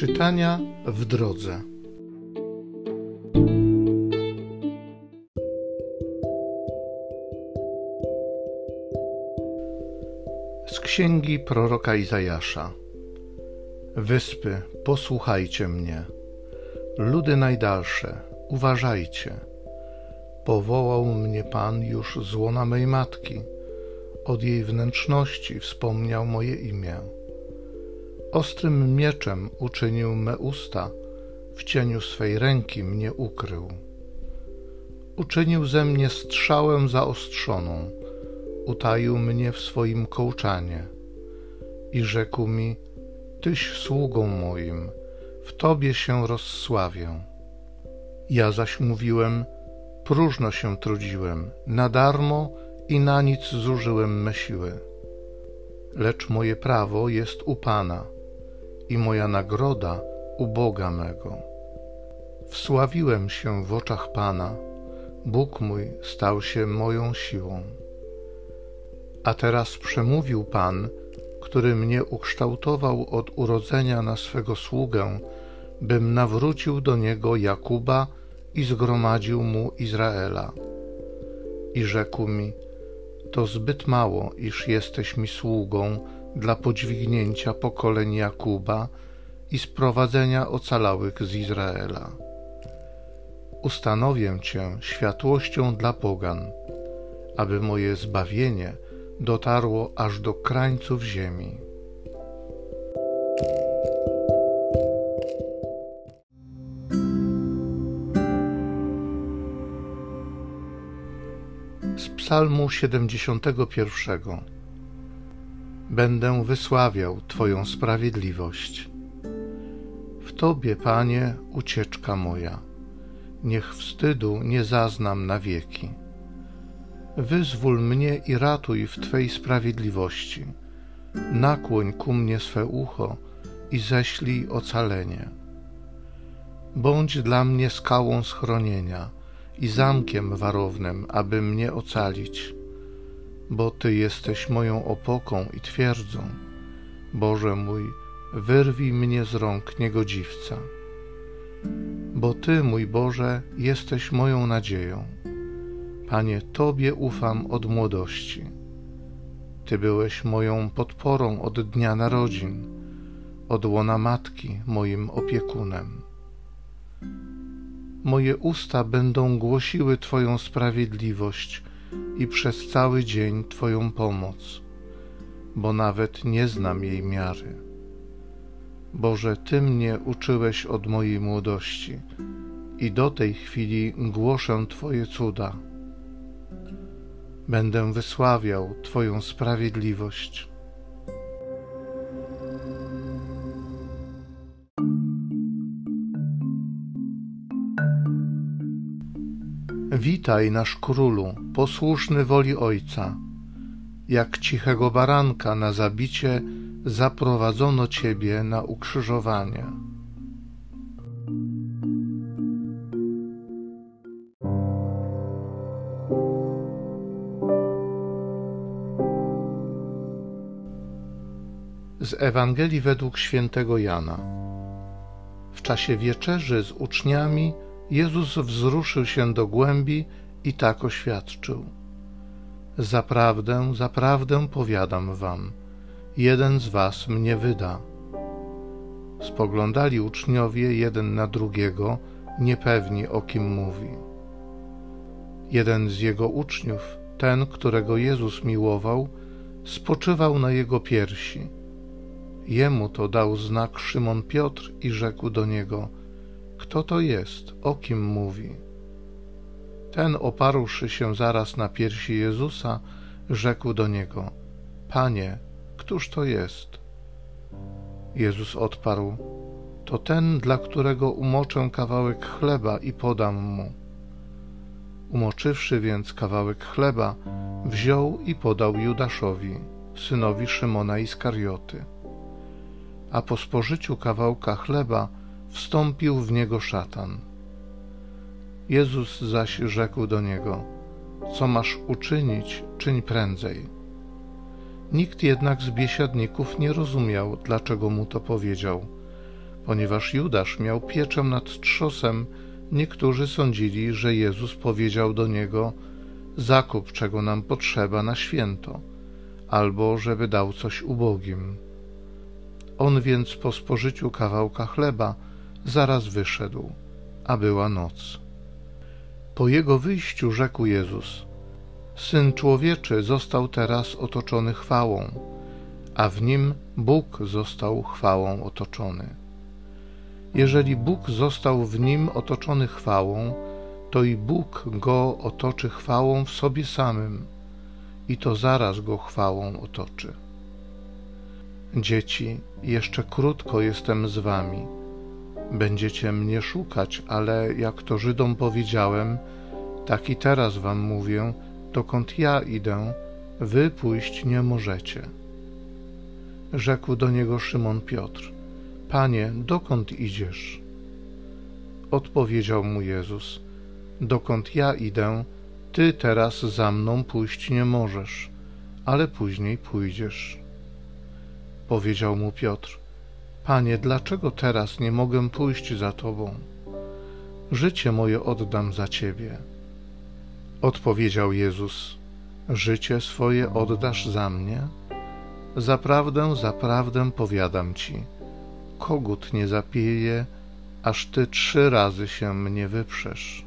Czytania w drodze. Z księgi proroka Izajasza. Wyspy, posłuchajcie mnie. Ludy najdalsze, uważajcie. Powołał mnie Pan już z łona mej matki. Od jej wnętrzności wspomniał moje imię. Ostrym mieczem uczynił me usta, w cieniu swej ręki mnie ukrył. Uczynił ze mnie strzałę zaostrzoną, utaił mnie w swoim kołczanie i rzekł mi: Tyś sługą moim, w Tobie się rozsławię. Ja zaś mówiłem: Próżno się trudziłem, na darmo i na nic zużyłem me siły. Lecz moje prawo jest u Pana i moja nagroda u Boga mego. Wsławiłem się w oczach Pana, Bóg mój stał się moją siłą. A teraz przemówił Pan, który mnie ukształtował od urodzenia na swego sługę, bym nawrócił do niego Jakuba i zgromadził mu Izraela. I rzekł mi: To zbyt mało, iż jesteś mi sługą dla podźwignięcia pokoleń Jakuba i sprowadzenia ocalałych z Izraela. Ustanowię Cię światłością dla pogan, aby moje zbawienie dotarło aż do krańców ziemi. Z Psalmu 71 Będę wysławiał Twoją sprawiedliwość. W Tobie, Panie, ucieczka moja. Niech wstydu nie zaznam na wieki. Wyzwól mnie i ratuj w Twej sprawiedliwości. Nakłoń ku mnie swe ucho i ześlij ocalenie. Bądź dla mnie skałą schronienia i zamkiem warownym, aby mnie ocalić, bo Ty jesteś moją opoką i twierdzą. Boże mój, wyrwij mnie z rąk niegodziwca. Bo Ty, mój Boże, jesteś moją nadzieją. Panie, Tobie ufam od młodości. Ty byłeś moją podporą od dnia narodzin, od łona matki moim opiekunem. Moje usta będą głosiły Twoją sprawiedliwość i przez cały dzień Twoją pomoc, bo nawet nie znam jej miary. Boże, Ty mnie uczyłeś od mojej młodości i do tej chwili głoszę Twoje cuda. Będę wysławiał Twoją sprawiedliwość. Witaj, nasz królu, posłuszny woli Ojca. Jak cichego baranka na zabicie zaprowadzono Ciebie na ukrzyżowanie. Z Ewangelii według świętego Jana. W czasie wieczerzy z uczniami Jezus wzruszył się do głębi i tak oświadczył: Zaprawdę, zaprawdę powiadam wam, jeden z was mnie wyda. Spoglądali uczniowie jeden na drugiego, niepewni o kim mówi. Jeden z jego uczniów, ten, którego Jezus miłował, spoczywał na jego piersi. Jemu to dał znak Szymon Piotr i rzekł do niego: Kto to jest? O kim mówi? Ten, oparłszy się zaraz na piersi Jezusa, rzekł do niego: Panie, któż to jest? Jezus odparł: To ten, dla którego umoczę kawałek chleba i podam mu. Umoczywszy więc kawałek chleba, wziął i podał Judaszowi, synowi Szymona Iskarioty. A po spożyciu kawałka chleba wstąpił w niego szatan. Jezus zaś rzekł do niego: Co masz uczynić, czyń prędzej. Nikt jednak z biesiadników nie rozumiał, dlaczego mu to powiedział. Ponieważ Judasz miał pieczę nad trzosem, niektórzy sądzili, że Jezus powiedział do niego: Zakup, czego nam potrzeba na święto, albo żeby dał coś ubogim. On więc po spożyciu kawałka chleba zaraz wyszedł, a była noc. Po jego wyjściu rzekł Jezus: Syn człowieczy został teraz otoczony chwałą, a w nim Bóg został chwałą otoczony. Jeżeli Bóg został w nim otoczony chwałą, to i Bóg go otoczy chwałą w sobie samym, i to zaraz go chwałą otoczy. Dzieci, jeszcze krótko jestem z wami. Będziecie mnie szukać, ale jak to Żydom powiedziałem, tak i teraz wam mówię, dokąd ja idę, wy pójść nie możecie. Rzekł do niego Szymon Piotr: Panie, dokąd idziesz? Odpowiedział mu Jezus: Dokąd ja idę, ty teraz za mną pójść nie możesz, ale później pójdziesz. Powiedział mu Piotr: Panie, dlaczego teraz nie mogę pójść za tobą? Życie moje oddam za ciebie. Odpowiedział Jezus: Życie swoje oddasz za mnie? Zaprawdę, zaprawdę powiadam ci, kogut nie zapieje, aż ty trzy razy się mnie wyprzesz.